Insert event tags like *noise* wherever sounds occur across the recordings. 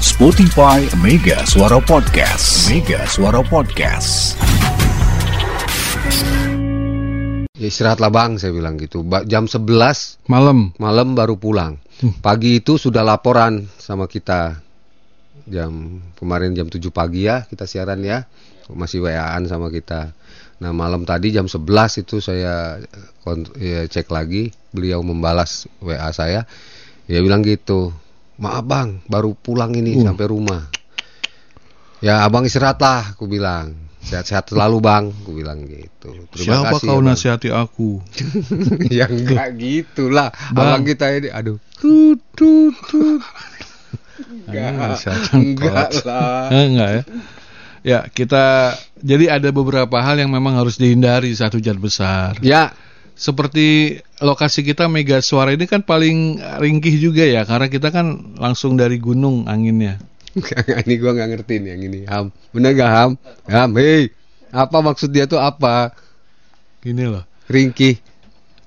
Spotify Mega Suara Podcast. Mega Suara Podcast. Ya istirahatlah bang, saya bilang gitu. Ba- Jam 11 Malam. malam baru pulang. Pagi itu sudah laporan sama kita. Jam kemarin jam 7 pagi ya kita siaran ya. Masih WA-an sama kita. Nah malam tadi jam 11 itu saya eh, ya, cek lagi. Beliau membalas WA saya. Dia bilang gitu. Maaf bang, baru pulang ini sampai rumah. Ya abang istirahatlah, aku bilang. Sehat-sehat selalu bang, aku bilang gitu. Terima Siapa kasih, kau ya, nasihati aku? *laughs* ya enggak gitulah Bang. abang kita ini aduh tut tut tut *laughs* enggak enggak lah Eh, enggak ya. Ya, kita jadi ada beberapa hal yang memang harus dihindari saat hujan besar. ya Seperti lokasi kita Mega Suara ini kan paling ringkih juga ya karena kita kan langsung dari gunung anginnya. *laughs* ini gua nggak ngerti nih yang ini ham bener gak ham ham hei apa maksud dia tuh apa Gini loh. ringkih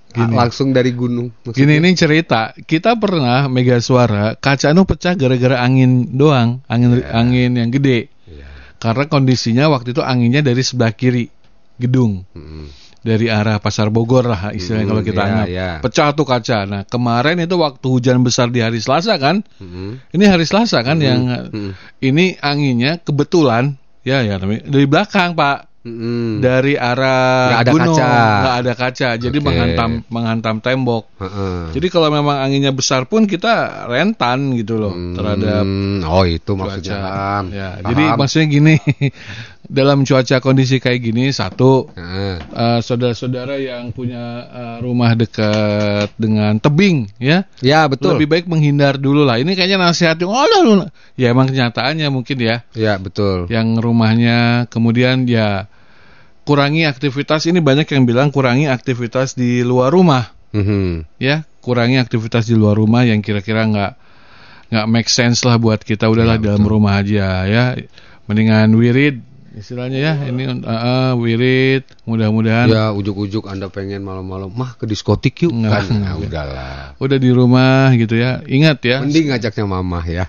Gini. langsung dari gunung Gini ini cerita, kita pernah Mega Suara kaca anu pecah gara-gara angin doang, angin angin yang gede. Karena kondisinya waktu itu anginnya dari sebelah kiri gedung. Mm-mm. Dari arah Pasar Bogor lah istilahnya Hmm, kalau kita iya, anggap. iya. Pecah tuh kaca. Nah, kemarin itu waktu hujan besar di hari Selasa kan? Mm-mm. Ini hari Selasa kan yang Mm-mm. ini anginnya kebetulan ya ya dari belakang, Pak. Mm-mm. Dari arah Nggak ada gunung, kaca. nggak ada kaca. Jadi Oke. menghantam menghantam tembok. Heeh. Jadi kalau memang anginnya besar pun kita rentan gitu loh terhadap Hmm, oh itu maksudnya Ya, Paham. jadi maksudnya gini, dalam cuaca kondisi kayak gini satu eh, saudara-saudara yang punya eh, rumah dekat dengan tebing ya. Ya betul. Lebih baik menghindar dulu lah. Ini kayaknya nasihat yang oh lah, ya emang kenyataannya mungkin ya. Ya betul. Yang rumahnya kemudian ya kurangi aktivitas. Ini banyak yang bilang kurangi aktivitas di luar rumah. Mhm. ya kurangi aktivitas di luar rumah yang kira-kira nggak nggak make sense lah buat kita. Udahlah Ya, dalam rumah aja ya. Mendingan wirid istilahnya ya ini uh, uh, wirid mudah-mudahan. Ya ujuk-ujuk anda pengen malam-malam mah ke diskotik yuk. Nggak, kan nah, udahlah. Udah di rumah gitu ya. Ingat ya. Mending ngajaknya mamah ya.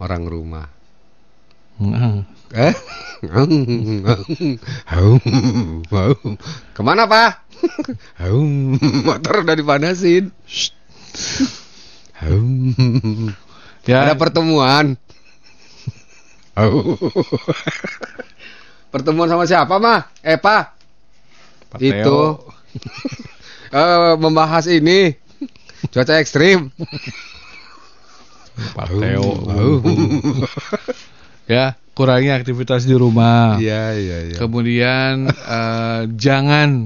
Orang rumah. Nah, eh? Ke mana pak? Motor udah dipanasin. Ya. Ada pertemuan pertemuan sama siapa mah eh pak Pak itu. *laughs* Eh, membahas ini. Cuaca ekstrim. Pak Teo. *laughs* ya kurangi aktivitas di rumah. Iya iya iya. kemudian eh, jangan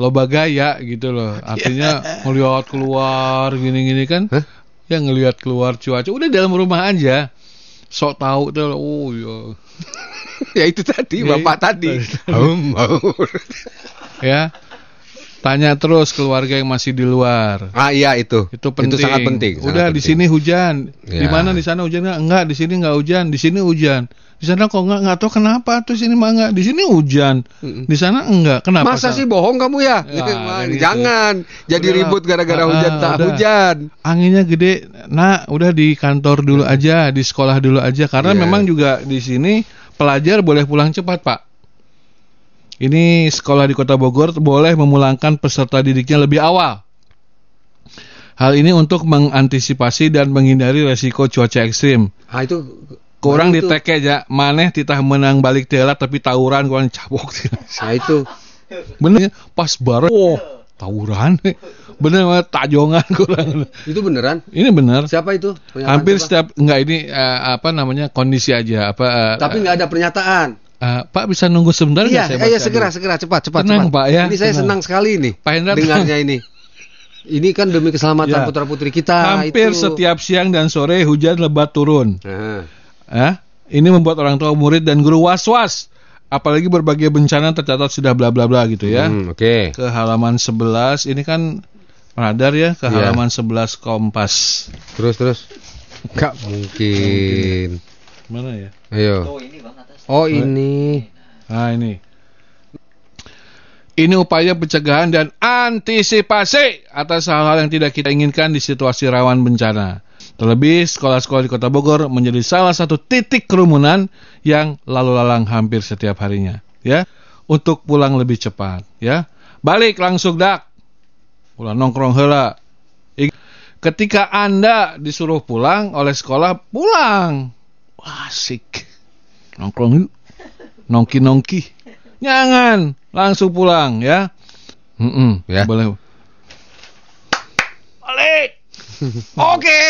loba gaya gitu loh. Artinya ngelihat keluar gini-gini kan. Hah? ya ngelihat keluar cuaca. Udah dalam rumah aja. Sok tahu tuh oh ya *laughs* ya itu tadi Ya, bapak itu tadi. *laughs* ya tanya terus keluarga yang masih di luar ah iya itu. itu penting sangat penting. sangat udah di sini hujan di Ya. mana di sana hujan nggak enggak di sini nggak hujan di sini hujan di sana kok nggak nggak tahu kenapa tuh sini mah enggak di sini hujan di sana enggak kenapa Masa sih bohong kamu ya? Ya, gitu. Jangan jadi Udahlah. ribut gara-gara Ah, hujan tak udah. hujan. anginnya gede nak udah di kantor dulu aja di sekolah dulu aja karena Iya. memang juga di sini pelajar boleh pulang cepat pak. Ini sekolah di kota Bogor boleh memulangkan peserta didiknya lebih awal. Hal ini untuk mengantisipasi dan menghindari resiko cuaca ekstrim. Ah itu kurang itu. diteke aja maneh titah menang balik telat tapi tawuran kurang cabok Nah itu. Bener pas baru. Oh tawuran *laughs* bener tajongan kurang itu beneran. ini bener Siapa itu? Pernyataan hampir siapa? setiap enggak ini eh, apa namanya kondisi aja apa eh, Tapi nggak ada pernyataan. eh, Pak bisa nunggu sebentar nggak Iya, saya eh, iya segera dulu? segera cepat cepat Tenang, cepat. Pak, ya, Ini saya tenang. senang sekali nih. Pak Hendra, dengarnya ini. *laughs* Ini kan demi keselamatan Ya. putra putri kita. hampir itu. setiap siang dan sore hujan lebat turun Nah, ya ini membuat orang tua murid dan guru was-was apalagi berbagai bencana tercatat sudah bla bla bla gitu ya hmm, Oke. ke halaman 11 ini kan radar ya ke Iya. halaman 11 Kompas Terus terus. Gak mungkin. mana ya Ayo. Oh ini. nah ini ini upaya pencegahan dan antisipasi atas hal-hal yang tidak kita inginkan di situasi rawan bencana. Terlebih sekolah-sekolah di Kota Bogor menjadi salah satu titik kerumunan yang lalu lalang hampir setiap harinya, ya. Untuk pulang lebih cepat, ya. Balik langsung dak. Pulang nongkrong heula. I- Ketika Anda disuruh pulang oleh sekolah, pulang. Wah, asik. Nongkrong yuk. Nongki-nongki. Jangan, langsung pulang, ya. Mm-mm, Ya. Boleh. Balik. *laughs* Oke.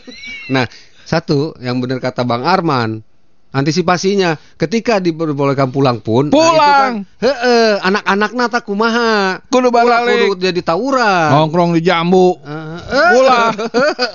*laughs* nah, satu yang benar kata Bang Arman, antisipasinya ketika diperbolehkan pulang pun, Pulang. nah, kan, heeh, anak-anak nata kumaha, Kudu balik. kudu jadi tawuran. Nongkrong di jambu. Eh, Pulang.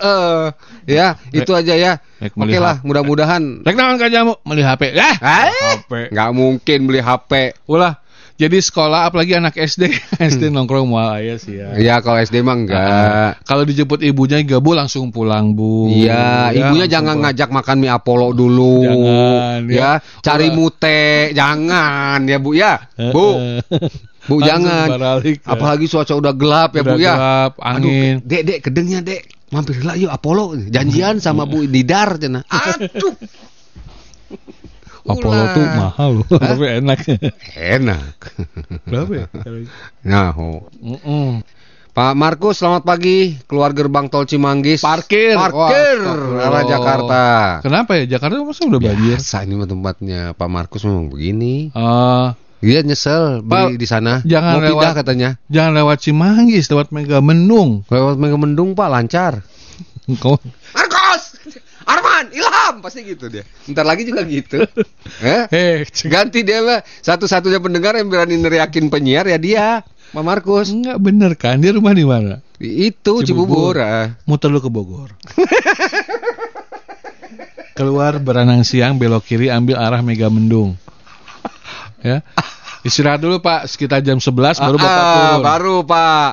eh, ya, itu aja ya. Oke melihat. lah, mudah-mudahan Rek naon ka jamu? Beli HP. Ya. Eh, HP. nggak mungkin beli HP. Ulah. Jadi sekolah apalagi anak SD, SD *laughs* nongkrong mual aya sih ya. Ya kalau SD mah enggak. Kalau dijemput ibunya gabu langsung pulang, Bu. Iya, Ya, ibunya jangan pulang. ngajak makan mie Apollo dulu. Jangan, ya. ya. Cari Ulah. mute, jangan ya Bu ya. Bu, Bu Langsung jangan. balik, ya. Apalagi cuaca udah gelap ya Bu Udah ya. gelap, angin. Aduh, Dek, Dek, kedengnya Dek. Mampir lah yuk Apollo. Janjian sama Bu Didar cenah. Aduh. Apollo tuh mahal *laughs* loh, tapi enak. Enak. Berapa ya? Nah, oh. Mm-mm. Pak Markus, selamat pagi. Keluar gerbang tol Cimanggis. Parkir. Parkir Wah, arah Jakarta. Kenapa ya? Jakarta masa udah banjir? Biasa ini mah tempatnya Pak Markus memang begini. Eh, Dia nyesel beli Pak, di sana. jangan Mau pindah lewat- katanya. jangan lewat Cimanggis, lewat Mega Mendung. Lewat Megamendung Pak lancar. Kau Markus, Arman, Ilham pasti gitu dia. Ntar lagi juga gitu. *laughs* eh? Eh, Ganti dia mah satu-satunya pendengar yang berani neriakin penyiar ya dia, Pak Markus. enggak bener kan? Dia rumah di mana? Itu Cibubur. Cibubur. ah. Muter lu ke Bogor. Keluar berenang siang, belok kiri, ambil arah Mega Mendung. *laughs* Ya. Istirahat dulu Pak, sekitar jam 11 baru Bapak Ah, turun. baru Pak.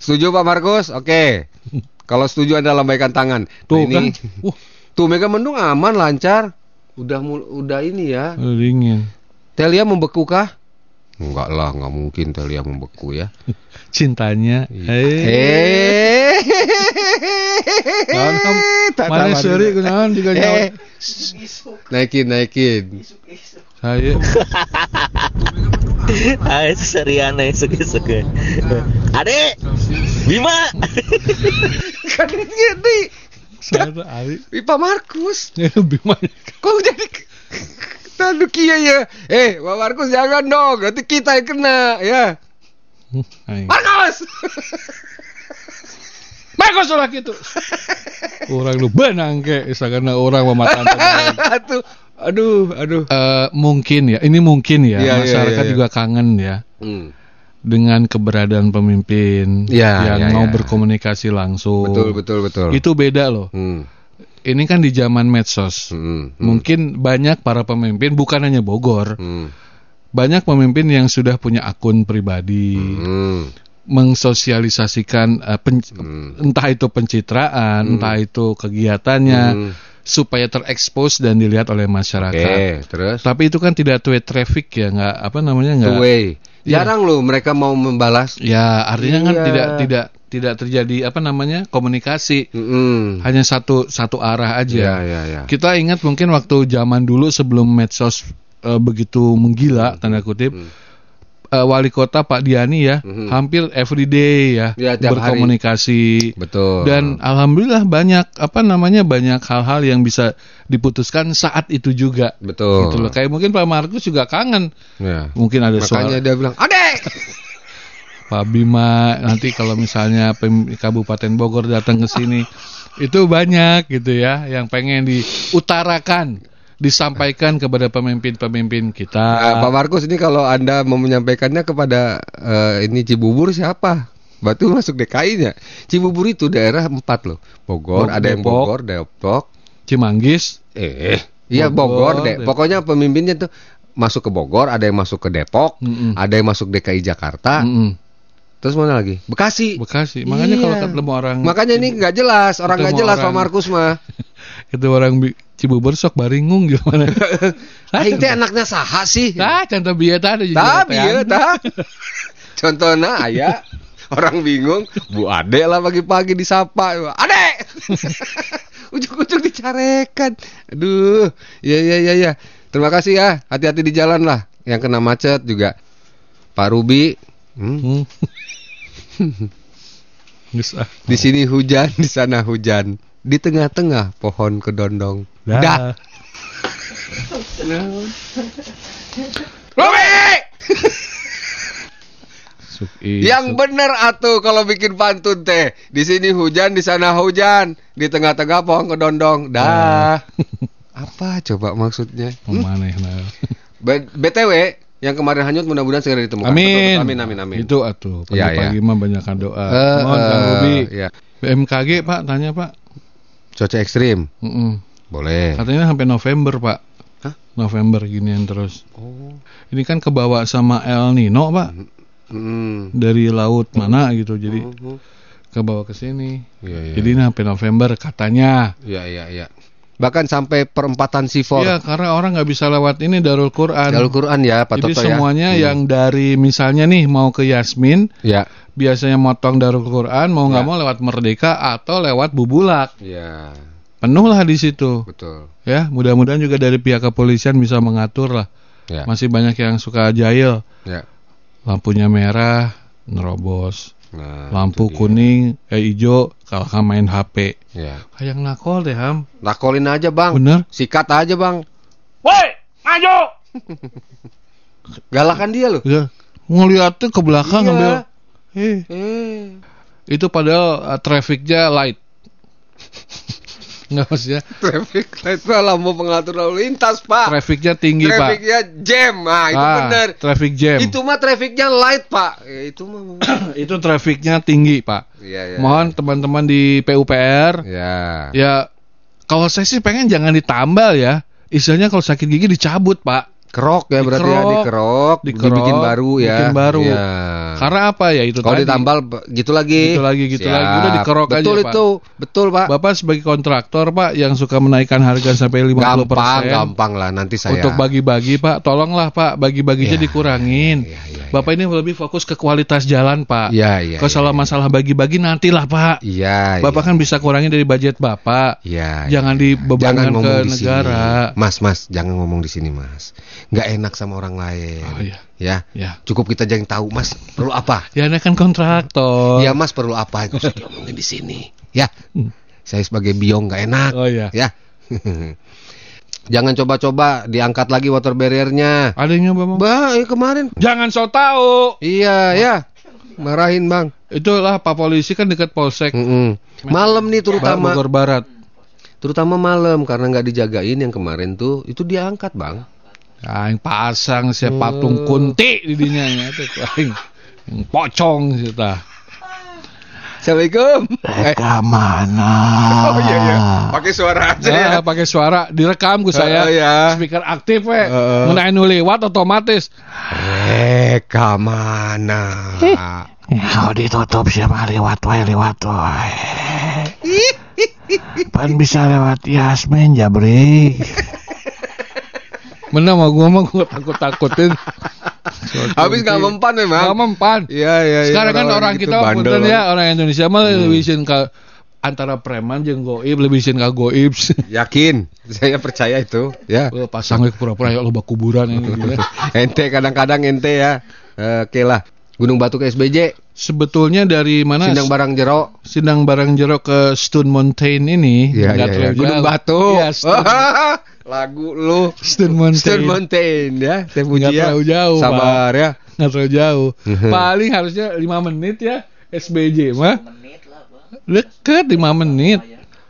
Setuju Pak Markus? Oke. *laughs* Kalau setuju Anda lambaikan tangan. Nah, Tuh ini. kan. Wah, Tuh Megamendung aman lancar. Udah mul- udah ini ya. dingin. Telia membeku kah? Enggak lah, enggak mungkin Telia membeku ya. *laughs* Cintanya. Iya. Eh. Mana seri kunaon juga nyawa. Naikin, naikin. Saya *laughs* Ah, itu serian ya suge-suge. Adek, Bima. *laughs* Kan gini. Saya. Pak Markus. *laughs* Kok jadi *laughs* Tadu kia ya. Eh, Pak Markus jangan dong. Nanti kita yang kena ya. Markus. *laughs* Bagus lah gitu. Orang lu benang ke, karena orang mematan Aduh, aduh, aduh. Eh, mungkin ya, ini mungkin ya, Iya, iya, masyarakat iya. juga kangen ya Hmm. Dengan keberadaan pemimpin Iya, yang iya, mau iya. berkomunikasi langsung. Betul, betul, betul. Itu beda loh. Hmm. Ini kan di zaman medsos. Hmm. hmm, Mungkin banyak para pemimpin, bukan hanya Bogor, Hmm. banyak pemimpin yang sudah punya akun pribadi, Hmm. mengsosialisasikan eh, pen- Hmm. entah itu pencitraan, entah itu kegiatannya Hmm. supaya terekspos dan dilihat oleh masyarakat. Oke, terus Tapi itu kan tidak two way traffic ya, nggak apa namanya nggak. two way. Iya. Jarang loh mereka mau membalas. Ya artinya kan Iya. tidak tidak tidak terjadi apa namanya komunikasi Hmm. hanya satu satu arah aja. Ya, ya, ya. Kita ingat mungkin waktu zaman dulu sebelum medsos eh, begitu menggila tanda kutip Hmm. Eh, wali kota Pak Diani ya Mhm. hampir everyday ya, Ya, tiap hari. berkomunikasi Betul. dan alhamdulillah banyak apa namanya banyak hal-hal yang bisa diputuskan saat itu juga. betul. Gitu loh. Kayak mungkin Pak Markus juga kangen. Ya. Mungkin ada Makanya suara dia bilang, "Adek." *laughs* Pak Bima nanti kalau misalnya Kabupaten Bogor datang ke sini *laughs* itu banyak gitu ya yang pengen diutarakan, disampaikan kepada pemimpin-pemimpin kita. Nah, Pak Markus ini kalau Anda mau menyampaikannya kepada eh, ini Cibubur siapa? Batu masuk DKI-nya. Cibubur itu daerah empat loh. Bogor, Bo- ada yang Depok. Bogor, Depok. Cimanggis, Eh, iya Bogor, Bogor, deh. Depok. Pokoknya pemimpinnya tuh masuk ke Bogor, ada yang masuk ke Depok, Mm-mm. ada yang masuk DKI Jakarta. Mm-mm. Terus mana lagi? Bekasi. Bekasi. Makanya Iya. kalau ketemu orang Makanya ini nggak jelas, orang nggak jelas Pak orang- Markus mah. *laughs* itu orang Cibubur sok baringung gimana? *laughs* Aing teh anaknya saha sih? Nah, contoh bieu tadi Tah, bieu tah. *laughs* Contohnya aya Orang bingung, Bu Ade lah pagi-pagi disapa. Ade! Ujuk-ujuk dicarekan. Aduh, ya ya ya ya. Terima kasih ya. Hati-hati di jalan lah. Yang kena macet juga. Pak Ruby, hmm, Hmm. Di sini hujan, di sana hujan. Di tengah-tengah pohon kedondong. Dah. I- Yang bener atuh kalau bikin pantun teh. Di sini hujan, di sana hujan, di tengah-tengah pohon kedondong. Dah. Apa coba maksudnya? Maneh nah. B- BTW yang kemarin hanyut mudah-mudahan segera ditemukan. Amin. Betul, betul. Amin amin amin. Itu atuh. Ya, Pagi-pagi mah banyakan doa. Eh, Mohon Kang eh, Ruby. ya. BMKG Pak tanya Pak. Cuaca ekstrim. Mm-mm. Boleh. Katanya sampai November Pak. Hah? November ginian terus. Oh. Ini kan kebawa sama El Nino Pak. Hmm. Dari laut mana gitu. Jadi Mhm. kebawa ke sini. Iya, iya. Jadi ini sampai November katanya. Iya iya iya. Bahkan sampai perempatan Sifor. Iya, karena orang nggak bisa lewat ini Darul Quran. Jalur Quran ya, Pak Jadi Toto ya. semuanya Hmm. yang dari misalnya nih mau ke Yasmin, Ya. biasanya motong Darul Quran, mau nggak Ya. mau lewat Merdeka atau lewat Bubulak. Iya, Penuh lah di situ. betul. Ya, mudah-mudahan juga dari pihak kepolisian bisa mengatur lah. Ya. Masih banyak yang suka jahil. Ya. Lampunya merah, nerobos. Nah, Lampu kuning, eh hijau, kalau kan main HP. Ya. Kayak nakol deh, Ham. Lakolin aja, Bang. Bener? Sikat aja, Bang. Woi, maju. *laughs* Galakan dia loh. Ya. Ngeliatnya ke belakang Iya. ngambil. Eh, Eh. itu padahal uh, trafficnya light. Enggak maksudnya Traffic light Pak, lampu pengatur lalu lintas, Pak. trafficnya tinggi pak. Trafficnya jam. Nah, itu Ah, bener. Traffic jam. Itu mah trafficnya light, Pak. Ya, itu mah. *coughs* itu trafficnya tinggi pak. Iya, iya. Mohon teman-teman di PUPR Ya. ya kalau saya sih pengen jangan ditambal ya. Istilahnya kalau sakit gigi dicabut pak. Kerok ya berarti ya Dikerok. dikerok, Dikerok, dibikin baru ya. bikin baru. Iya. Karena apa ya itu Kalau ditambal gitu lagi. Gitu lagi, gitu Siap. lagi. Udah dikerok aja, Betul Pak. itu, betul Pak. Bapak sebagai kontraktor pak yang suka menaikkan harga sampai 50% gampang, gampang lah nanti saya. Untuk bagi-bagi Pak, tolonglah Pak, bagi-baginya Ya, dikurangin. ya, ya, ya. Bapak ini lebih fokus ke kualitas jalan Pak. Iya, iya. Kalau soal iya. masalah bagi-bagi nantilah Pak. Iya. Bapak kan bisa kurangin dari budget Bapak. Iya. Jangan iya. dibebankan ke di sini. negara. Mas, Mas, jangan ngomong di sini, Mas. Nggak enak sama orang lain. Oh iya, Ya. ya. Cukup kita jangan tahu, Mas. Perlu apa? Ya Anda kan kontraktor. Ya, Mas, perlu apa? Itu di sini. Ya. Hmm. Saya sebagai biong nggak enak. Oh iya. Ya. *laughs* Jangan coba-coba diangkat lagi water barriernya. Ada yang nyoba Bang? Bah, eh, kemarin. Jangan so tahu. Iya, ya. Marahin, Bang. Itulah Pak polisi kan dekat Polsek Mm-mm. Malam nih terutama Bogor Barat. terutama malam karena nggak dijagain yang kemarin tuh itu diangkat, Bang. Yang pasang si Hmm. patung kunti di dinya nya teh aing. Yang pocong kita. Assalamualaikum. Eh, mana? oh iya iya. Pakai suara aja ya. Ah, pakai suara direkam ku saya. Oh, iya. Speaker aktif we. Heeh. Mun aya nu liwat otomatis. Reka mana? Ya ditutup siapa lewat wae lewat wae. Pan bisa lewat Yasmin Jabri. *laughs* Mana mau gua mah gua takut-takutin. *laughs* Habis nggak mempan memang. Nggak mempan. Iya iya. iya. Sekarang kan orang gitu kita bandel. punten ya orang Indonesia mah lebih isin ke antara preman jeung goib lebih isin ka goib. *laughs* Yakin, saya percaya itu. Ya. Oh, pasang pura-pura ya loba kuburan ini. gitu ya. *laughs* ente kadang-kadang ente ya. Eh, Oke lah. Gunung Batu ke SBJ, Sebetulnya dari mana? Sindang Barang Jero. Sindang Barang Jeruk ke Stone Mountain ini Iya iya. terlalu Gunung. Batu. Iya, Stone, Lagu lu. Stone Mountain. Stone Mountain ya. Teh Nggak Puji ya. terlalu jauh, Sabar ya. Nggak terlalu jauh. *laughs* Paling harusnya 5 menit ya SBJ mah. Deket 5 menit.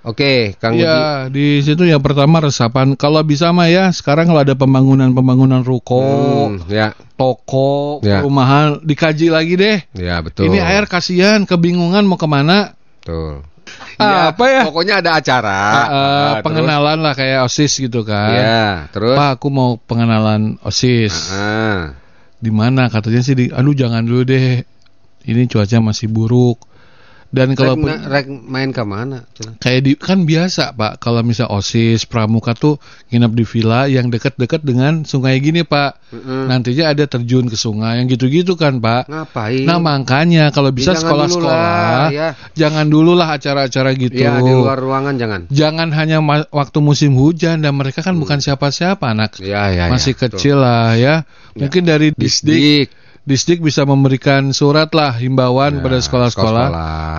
Oke, Kang Uji. Ya, di situ yang pertama resapan. Kalau bisa mah ya, sekarang kalau ada pembangunan-pembangunan ruko, Hmm, ya, toko, Ya. perumahan, dikaji lagi deh. ya betul. Ini air kasihan, kebingungan mau ke mana. Betul. Ah, apa ya? Pokoknya ada acara. Eh, Ah, pengenalan lah kayak OSIS gitu terus- kan. Ya, terus. Pak, aku mau pengenalan OSIS. Dan kalau Rek, rek main ke mana? Kayak di kan biasa Pak, kalau misal OSIS pramuka tuh nginep di villa yang dekat-dekat dengan sungai gini Pak. Mm-mm. Nantinya ada terjun ke sungai yang gitu-gitu kan Pak. Ngapain? Nah makanya kalau bisa Ya, sekolah-sekolah ya. jangan dulu lah acara-acara gitu. Ya di luar ruangan jangan. Jangan hanya waktu musim hujan dan mereka kan bukan siapa-siapa anak Ya ya. masih ya, betul. kecil lah ya. Mungkin dari disdik Disdik. Disdik bisa memberikan surat lah himbauan Ya, pada sekolah-sekolah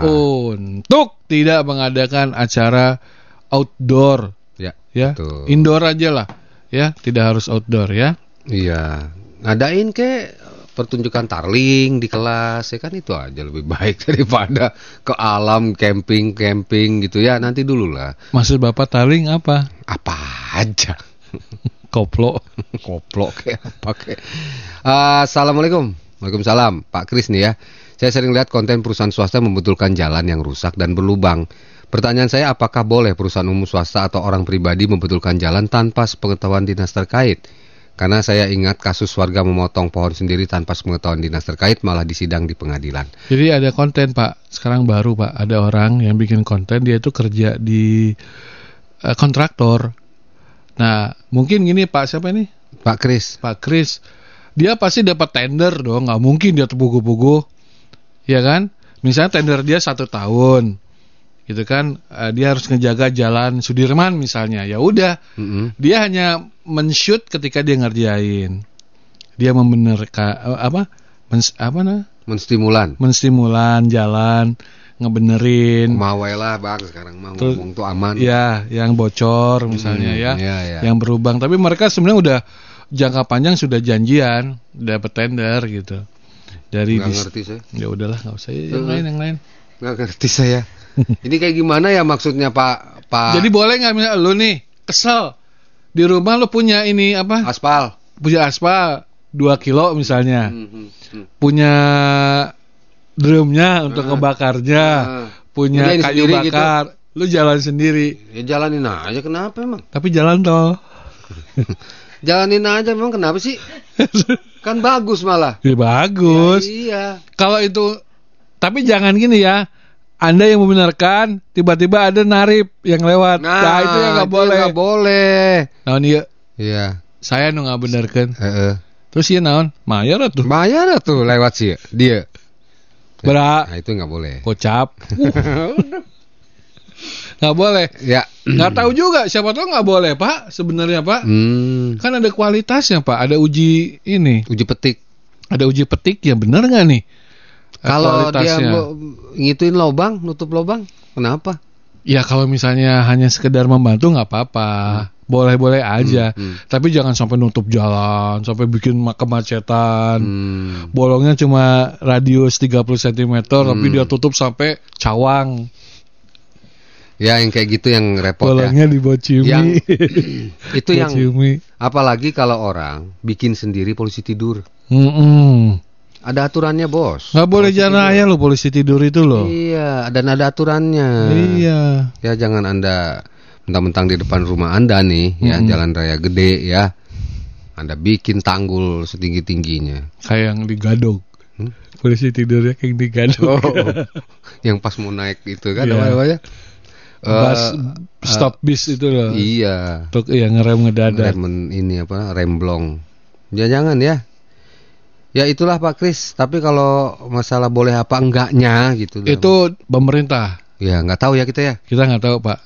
untuk tidak mengadakan acara outdoor Ya. ya. Betul. Indoor aja lah ya, tidak harus outdoor ya. Iya. Ngadain ke pertunjukan tarling di kelas ya kan itu aja lebih *laughs* baik daripada ke alam camping camping gitu ya nanti dulu lah Maksud Bapak taring apa? apa aja *laughs* Koplo. koplok kayak apa kayak Eh, assalamualaikum. Waalaikumsalam. Pak Kris nih ya. Saya sering lihat konten perusahaan swasta membetulkan jalan yang rusak dan berlubang. Pertanyaan saya apakah boleh perusahaan umum swasta atau orang pribadi membetulkan jalan tanpa sepengetahuan dinas terkait? Karena saya ingat kasus warga memotong pohon sendiri tanpa sepengetahuan dinas terkait malah disidang di pengadilan. Jadi ada konten Pak, sekarang baru Pak, ada orang yang bikin konten dia itu kerja di eh, kontraktor. Nah, mungkin gini Pak, siapa ini? Pak Kris, Pak Kris. Dia pasti dapat tender dong, nggak mungkin dia terpugu-pugu. Ya kan? Misalnya tender dia satu tahun. Gitu kan, eh, dia harus ngejaga jalan Sudirman misalnya. Ya udah, Mm-mm. dia hanya men-shoot ketika dia ngerjain. Dia membenarkan eh, apa? Mens, apa nah? menstimulan. menstimulan jalan, ngebenerin, Mau lah bang sekarang mau Terus- ngomong tuh aman. ya yang bocor misalnya Hmm, ya, iya, iya. yang berubang. Tapi mereka sebenarnya udah jangka panjang sudah janjian, dapat tender gitu. Dari Nggak ngerti saya. ya udahlah nggak usah yang lain yang lain. Nggak ngerti saya. *laughs* Ini kayak gimana ya maksudnya Pak Pak Jadi boleh nggak misalnya lu nih kesel di rumah lu punya ini apa? aspal? Punya aspal 2 kilo misalnya, Hmm, hmm, hmm. punya drumnya untuk ngebakarnya, Ah. punya Udah kayu sendiri gitu. bakar, lu jalan sendiri. Ya jalanin aja kenapa emang? Tapi jalan tol. *laughs* Jalanin aja memang kenapa sih? *laughs* Kan bagus malah. Ya, bagus. Ya, iya. Kalau itu tapi jangan gini ya. Anda yang membenarkan tiba-tiba ada narip yang lewat. Nah, itu yang nggak boleh. nggak boleh. Naon iya Iya. saya nu nggak benarkan. Heeh. Terus iya naon? Mayar atuh. Bayar tuh lewat sih dia. Berak Nah itu nggak boleh. kocap. *laughs* Nggak boleh. Ya. Nggak tahu juga siapa tahu nggak boleh, Pak. Sebenarnya, Pak. Hmm. Kan ada kualitasnya, Pak. Ada uji ini, Uji petik. ada uji petik ya benar nggak nih? Eh, Kalau dia ngituin lobang, nutup lobang, kenapa? Ya kalau misalnya hanya sekedar membantu nggak apa-apa, boleh-boleh aja. Hmm, Tapi jangan sampai nutup jalan, sampai bikin ma- kemacetan. Hmm. Bolongnya cuma radius 30 cm, tapi dia tutup sampai cawang. Ya yang kayak gitu yang repot ya. Bolongnya di Bocimi. Yang- *laughs* *clears throat* Itu yang Bocimi. apalagi kalau orang bikin sendiri polisi tidur. Mm-mm. Ada aturannya, Bos. Nggak boleh jalan raya lo polisi tidur itu loh. Iya, dan ada aturannya. Iya. Ya jangan Anda mentang-mentang di depan rumah Anda nih, ya Mm-mm. jalan raya gede ya. Anda bikin tanggul setinggi-tingginya. Kayak yang digadog. Hmm? Polisi tidurnya kayak digadog. yang pas mau naik itu kan Iya. apa? Bus, Eh, stop bis itu loh. Iya. Untuk ya ngerem ngedadak. Rem ini apa? Remblong. Ya jangan ya. Ya itulah Pak Kris. Tapi kalau masalah boleh apa enggaknya gitu. Itu pemerintah. ya nggak tahu ya kita ya. Kita nggak tahu Pak.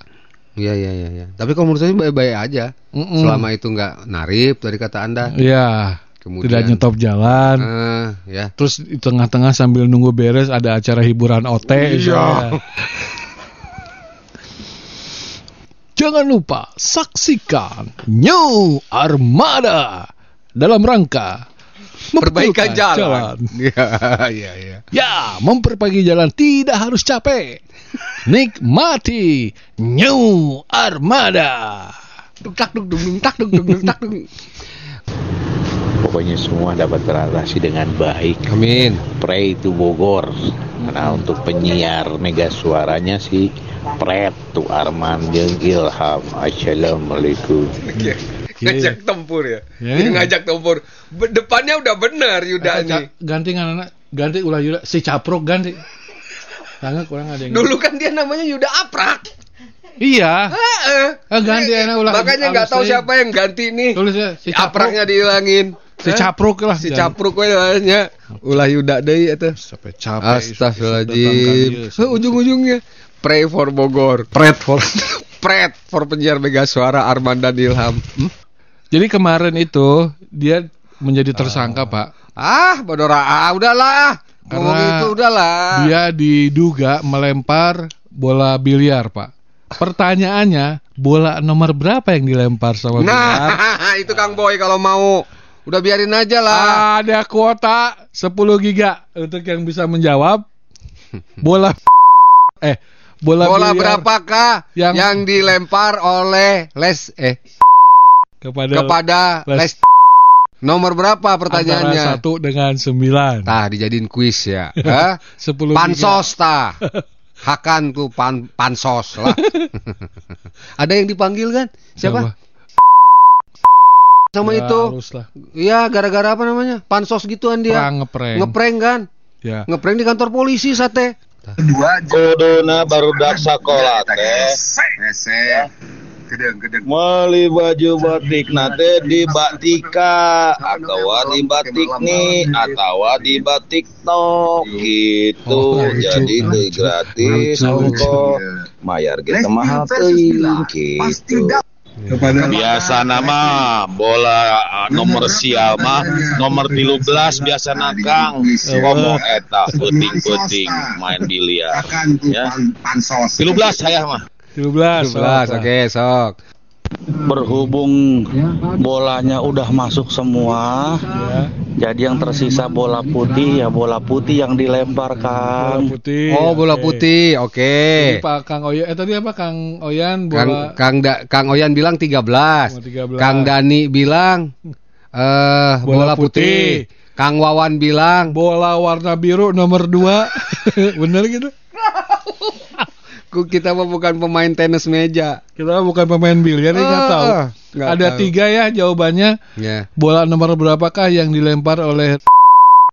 Iya iya iya. Ya. Tapi kalau menurut saya baik-baik aja. Mm-mm. Selama itu nggak narip dari kata anda. Iya. Kemudian. Tidak nyetop jalan. Ah, ya. Terus di tengah-tengah sambil nunggu beres ada acara hiburan OT. Iya. Jangan lupa saksikan New Armada dalam rangka membetulkan jalan. *laughs* Iya iya iya. Ya, memperbaiki jalan tidak harus capek. Nikmati New Armada. Duk tak duk duk tak duk duk duk tak duk. Pokoknya semua dapat teratasi dengan baik. Amin. Pray to Bogor. Nah untuk penyiar mega suaranya si Pret tu Arman jeung Ilham. Assalamualaikum. Iya. Ngajak tempur ya. Ya. Ini ngajak tempur. Depannya udah benar Yuda ini. Ganti anak ganti ulah Yuda si caprok ganti. Tangga kurang ada yang Dulu kan dia namanya Yuda Aprak. Iya. Heeh. Ah, ganti enak ulah. Makanya nggak tahu siapa yang ganti nih. Tulis ya, si Apraknya dihilangin. Si capruk lah. Si capruk we nya ulah Yuda deui eta. Sampai capek. Astagfirullahaladzim. Heh, Ujung-ujungnya pray for Bogor. Pret for *laughs* Pret for penyiar Mega Suara Arman dan Ilham. Hmm? Jadi kemarin itu dia menjadi tersangka, Pak. Ah, Bodora, ah, udahlah. Ngomong Karena itu udahlah. Dia diduga melempar bola biliar, Pak. Pertanyaannya, bola nomor berapa yang dilempar sama biliar? Nah, *laughs* itu Kang Boy kalau mau. Udah biarin aja lah. Ada kuota 10 giga untuk yang bisa menjawab. *laughs* Bola *laughs* eh bola, Bola biliar berapakah yang- yang, dilempar oleh Les eh kepada, kepada Les- Les Nomor berapa pertanyaannya? antara satu dengan sembilan. Tah dijadiin kuis ya. *laughs* Hah? 10 giga. Pansos tah. *laughs* Hakan tuh pan pansos lah. *laughs* Ada yang dipanggil kan? Siapa? Sama Ya, itu. Iya, gara-gara apa namanya? Pansos gituan dia. Perang ngeprank. Ngeprank kan? Ya. Ngeprank di kantor polisi sate. Kuduna baru dak sekolah teh Meli baju batik nate di batika. Atau di batik nih atau di batik tok gitu Oh, jadi teu gratis Lucu, ongkos. mayar kita mahal teuing gitu. Biasa nama bola uh, nomor sial mah nomor 13 biasa nakang. Ngomong eta puting-puting main biliar. Ya. 13 saya mah 13. 12, oke, sok. berhubung bolanya udah masuk semua Ya. jadi yang tersisa bola putih ya bola putih yang Bola dilemparkan putih. Oh, bola Oke. putih. Oke. Jadi Pak Kang Oyan, eh tadi apa Kang Oyan Kang bola Kang da, Kang Oyan bilang 13. Oh, 13. Kang Dani bilang eh Bola bola, putih. putih. Kang Wawan bilang bola warna biru nomor 2. *laughs* Bener gitu? *laughs* "Ku- kita mah bukan pemain tenis meja. Kita bukan pemain biliar, jadi nggak Ah, tahu. nggak Ada tahu. tiga ya jawabannya. Ya. Bola nomor berapakah yang dilempar oleh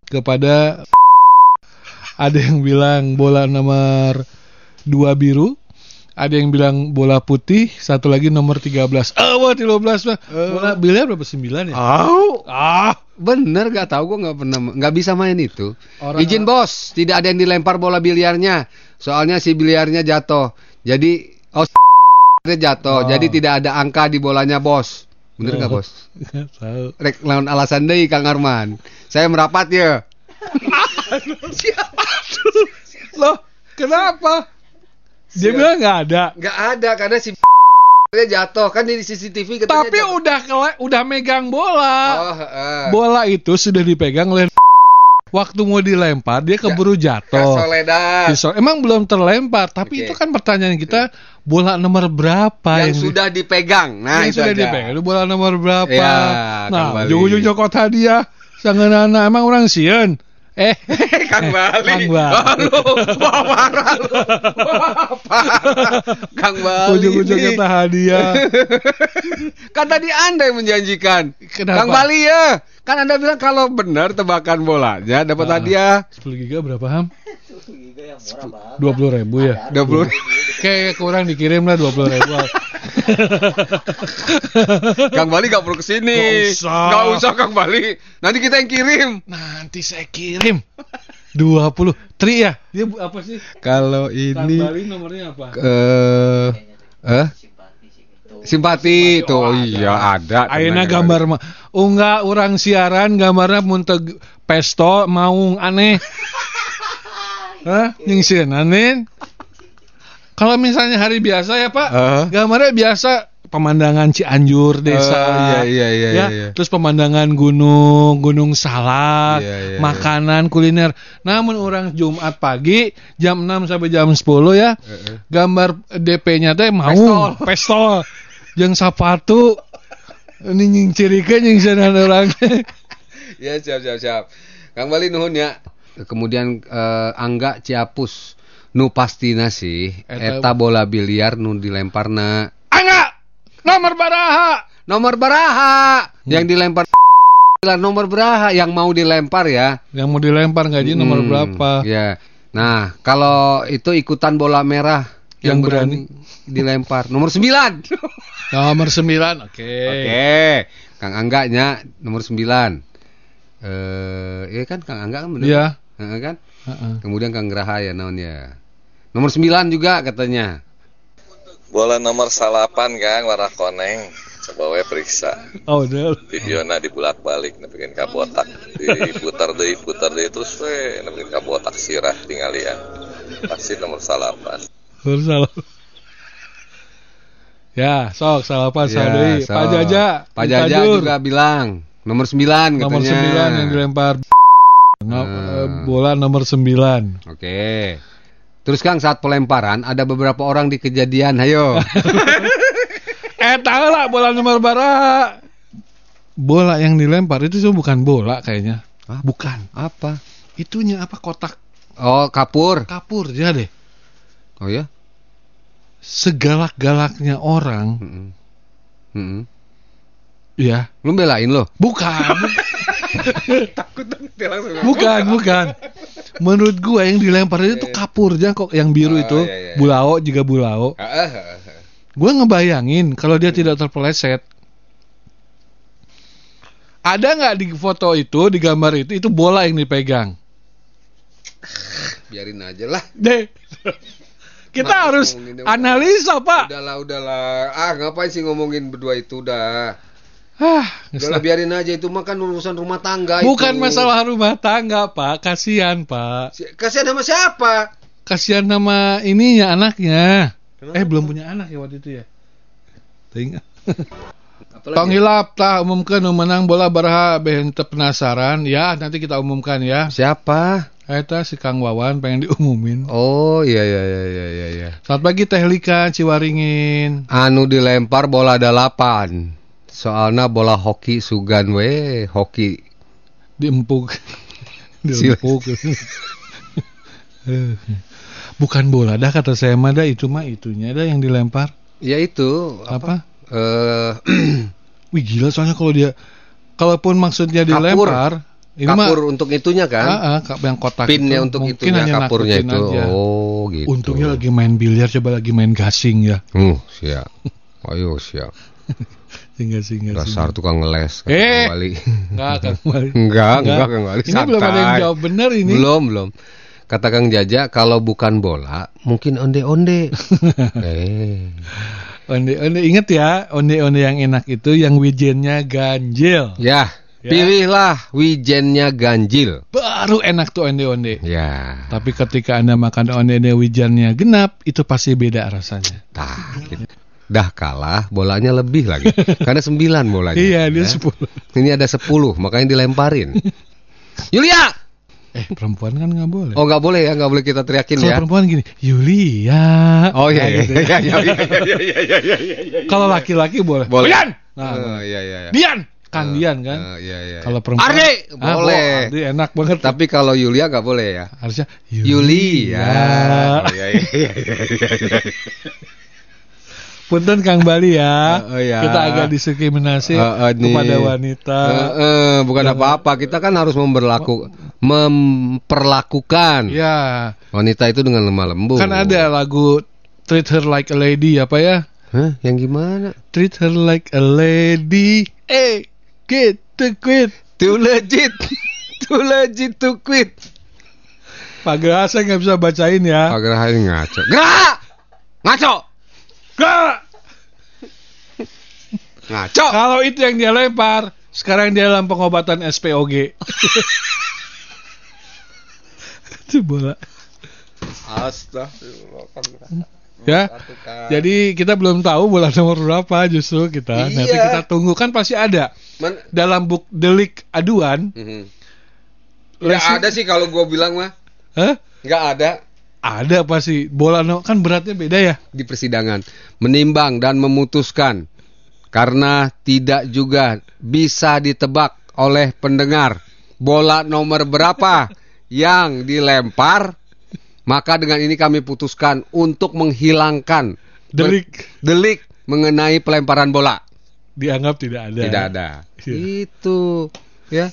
kepada ada yang bilang bola nomor dua biru, ada yang bilang bola putih, satu lagi nomor 13. Ah, wah 13 mah. Bola biliar berapa? 9 ya? Oh, Ah, bener gak tahu gua nggak pernah nggak bisa main itu. Orang- Izin bos, tidak ada yang dilempar bola biliarnya. Soalnya si biliarnya jatuh. Jadi oh jatuh. Oh. Jadi tidak ada angka di bolanya bos. Bener nggak Oh. bos? *laughs* nggak tahu. Rek lawan alasan deh Kang Arman. Saya merapat ya. *laughs* Loh, kenapa? Dia bilang nggak ada. Nggak ada karena si *laughs* dia jatuh kan di CCTV katanya Tapi jatuh. udah kele- udah megang bola. Oh, heeh. Bola itu sudah dipegang oleh *laughs* waktu mau dilempar dia keburu jatuh. Soledad Pisau. Emang belum terlempar, tapi Oke. itu kan pertanyaan kita bola nomor berapa yang di- sudah dipegang. Nah, yang itu sudah aja. dipegang itu bola nomor berapa? Ya, nah, ujung-ujung cokot hadiah. Sanganana emang orang sieun. Eh, Kang Bali. Kang Bali. Oh, lu. Wah, parah lu. Wah, parah. Kang Bali. ujung-ujung nih. kita hadiah. *laughs* kan tadi Anda yang menjanjikan. Kenapa? Kang Bali ya. Kan Anda bilang kalau benar tebakan bolanya dapat Ah. hadiah 10 giga berapa ham? 20 ribu ya. 20. Kayak kurang dikirim lah 20 ribu. *laughs* Kang Bali gak perlu ke sini. Nggak usah. Nggak usah Kang Bali. Nanti kita yang kirim. Nanti saya kirim. 20 Tri ya? Dia apa sih? Kalau Kang ini Bali nomornya apa? eh eh simpati tuh oh, iya ada tenang. gambar mah unggah orang siaran gambarnya munteg pesto maung aneh. *laughs* Hah? Nyingsin aneh. Kalau misalnya hari biasa ya Pak, Eh. gambarnya biasa pemandangan Cianjur desa. Oh, iya, iya, iya, ya. iya. Terus pemandangan gunung, gunung salak, Iya, iya, makanan kuliner. Namun orang Jumat pagi jam 6 sampai jam 10 ya, Heeh. gambar DP-nya teh mau pestol, jeung sepatu ini nyingcirikeun jeung sana orang. *laughs* Ya siap siap siap. Kang Bali nuhun ya. Kemudian eh, Angga Ciapus nu pastina sih Eta- eta bola biliar nu dilemparna Angga, nomor baraha. nomor baraha yang dilempar *laughs* nomor beraha yang mau dilempar ya Yang mau dilempar gaji nomor Hmm, berapa? ya Nah, kalau itu ikutan bola merah Yang yang, berani, dilempar nomor 9. *laughs* Oke. Nomor 9. Oke. Kang Angganya nomor 9. Eh, iya kan Kang Angga kan bener? Iya. Heeh kan? Heeh. Kemudian Kang Graha ya naonnya. Nomor 9 juga katanya. Bola nomor salapan Kang warna koneng. Coba we periksa. Oh, udah. Videona dibulak balik nepikeun ka botak. Diputar deui putar deui terus we nepikeun ka botak sirah tinggalian. Pasti nomor salapan. Baru salah. Ya, sok salah apa Ya, deui. so. Pak Jaja. Pak Jaja juga bilang nomor 9 katanya. nomor 9 yang dilempar. No- Hmm. bola nomor 9. Oke. Terus Kang saat pelemparan ada beberapa orang di kejadian, ayo. *laughs* Eh, tahu lah bola nomor bara. Bola yang dilempar itu tuh bukan bola kayaknya. Hah? Bukan. Apa? Itunya apa kotak Oh, kapur. kapur dia deh. Oh ya? Segalak-galaknya orang, Mm-mm. Mm-mm. ya. Lu belain lo? Bukan. *laughs* *laughs* bukan, bukan. Menurut gua yang dilempar itu tuh kapurnya kok yang biru Oh, itu. iya, iya. Bulao juga bulao. Gua ngebayangin kalau dia tidak terpeleset. Ada nggak di foto itu, di gambar itu, itu bola yang dipegang? Biarin aja lah. Deh. Kita Nah, harus dia. analisa, Pak. Udahlah, udahlah. Ah, ngapain sih ngomongin berdua itu dah? Ah, Udahlah biarin aja itu mah kan urusan rumah tangga bukan itu. masalah rumah tangga, Pak. Kasihan, Pak. Si- Kasihan sama siapa? Kasihan nama ininya anaknya. Kenapa? Eh, belum punya anak ya waktu itu ya? Tinggal. *laughs* Apalagi? Tong hilap tah umumkan menang bola baraha behen penasaran ya nanti kita umumkan ya. Siapa? Eta si Kang Wawan pengen diumumin. Oh, iya iya iya iya iya. iya. Selamat pagi Teh Lika Ciwaringin. Anu dilempar bola delapan. Soalnya bola hoki sugan we, hoki. Diempuk. *laughs* Diempuk. Eh, Bukan bola dah kata saya mah dah itu mah itunya dah yang dilempar. Ya itu Apa? Eh *clears throat* Wih gila soalnya kalau dia kalaupun maksudnya Kapur. dilempar ini mah kapur untuk itunya kan? Ah, kap- yang kotak Pinnya itu untuk mungkin itunya hanya kapurnya itu. aja. Oh, gitu. Untungnya lagi main biliar coba lagi main gasing ya. Uh, siap. Ayo siap. *laughs* Tinggal singgah Dasar tukang ngeles Eh. Kang Wali. Enggak Kang *laughs* Wali. Enggak, enggak Kang Wali. Ini belum ada yang santai. jawab benar ini. Belum, belum. Kata Kang Jaja, kalau bukan bola, mungkin onde-onde. *laughs* eh. Onde-onde inget ya, onde-onde yang enak itu yang wijennya ganjil. Ya, Ya. pilihlah wijennya ganjil. Baru enak tuh onde-onde. Ya. Tapi ketika Anda makan onde-onde wijennya genap, itu pasti beda rasanya. Tah, gitu. Dah kalah, bolanya lebih lagi. Karena sembilan bolanya. Iya, dia ya. 10. Ini ada sepuluh, makanya dilemparin. Yulia! Eh, perempuan kan nggak boleh. Oh, nggak boleh ya, nggak boleh kita teriakin ya. perempuan gini, Yulia. Oh iya, Nah, iya, gitu iya, ya. iya, iya, iya, iya, iya, iya, iya, iya. Kalau laki-laki boleh. Boleh. Dian! Oh, Nah, iya, iya, iya. Dian! Kang Dian kan? Eh, iya, iya. Kalau perempuan Ardi! Ah, Boleh. oh, Ardi enak banget. Tapi kalau Yulia nggak boleh ya. harusnya Yulia. Oh, iya, iya, iya, iya, iya, iya. Punten Kang Bali ya. *laughs* Oh, iya. Kita agak diskriminasi eh, nih. kepada wanita. Eh, eh, bukan apa-apa, kita kan harus memberlaku memperlakukan Ya, wanita itu dengan lemah lembut. kan ada lagu Treat Her Like a Lady apa ya? Hah? Yang gimana? Treat her like a lady. Eh, get to quit. Too legit. Too legit to quit. Pak Gerah saya nggak bisa bacain ya. Pak Gerah ini ngaco. Gerah! Ngaco! Gerah! Ngaco! Kalau itu yang dia lempar, sekarang dia dalam pengobatan SPOG. itu bola. Astagfirullah. Ya. Jadi kita belum tahu bola nomor berapa justru kita. Nanti Iya. kita tunggu kan pasti ada Man- dalam buk delik aduan. Mhm. Nggak Lesi- ada sih kalau gua bilang mah. Hah? Nggak ada Ada pasti bola no kan beratnya beda ya. di persidangan. Menimbang dan memutuskan. Karena tidak juga bisa ditebak oleh pendengar. Bola nomor berapa *laughs* yang dilempar. Maka dengan ini kami putuskan untuk menghilangkan Delik delik mengenai pelemparan bola. dianggap tidak ada. Tidak ada. Iya. Itu ya.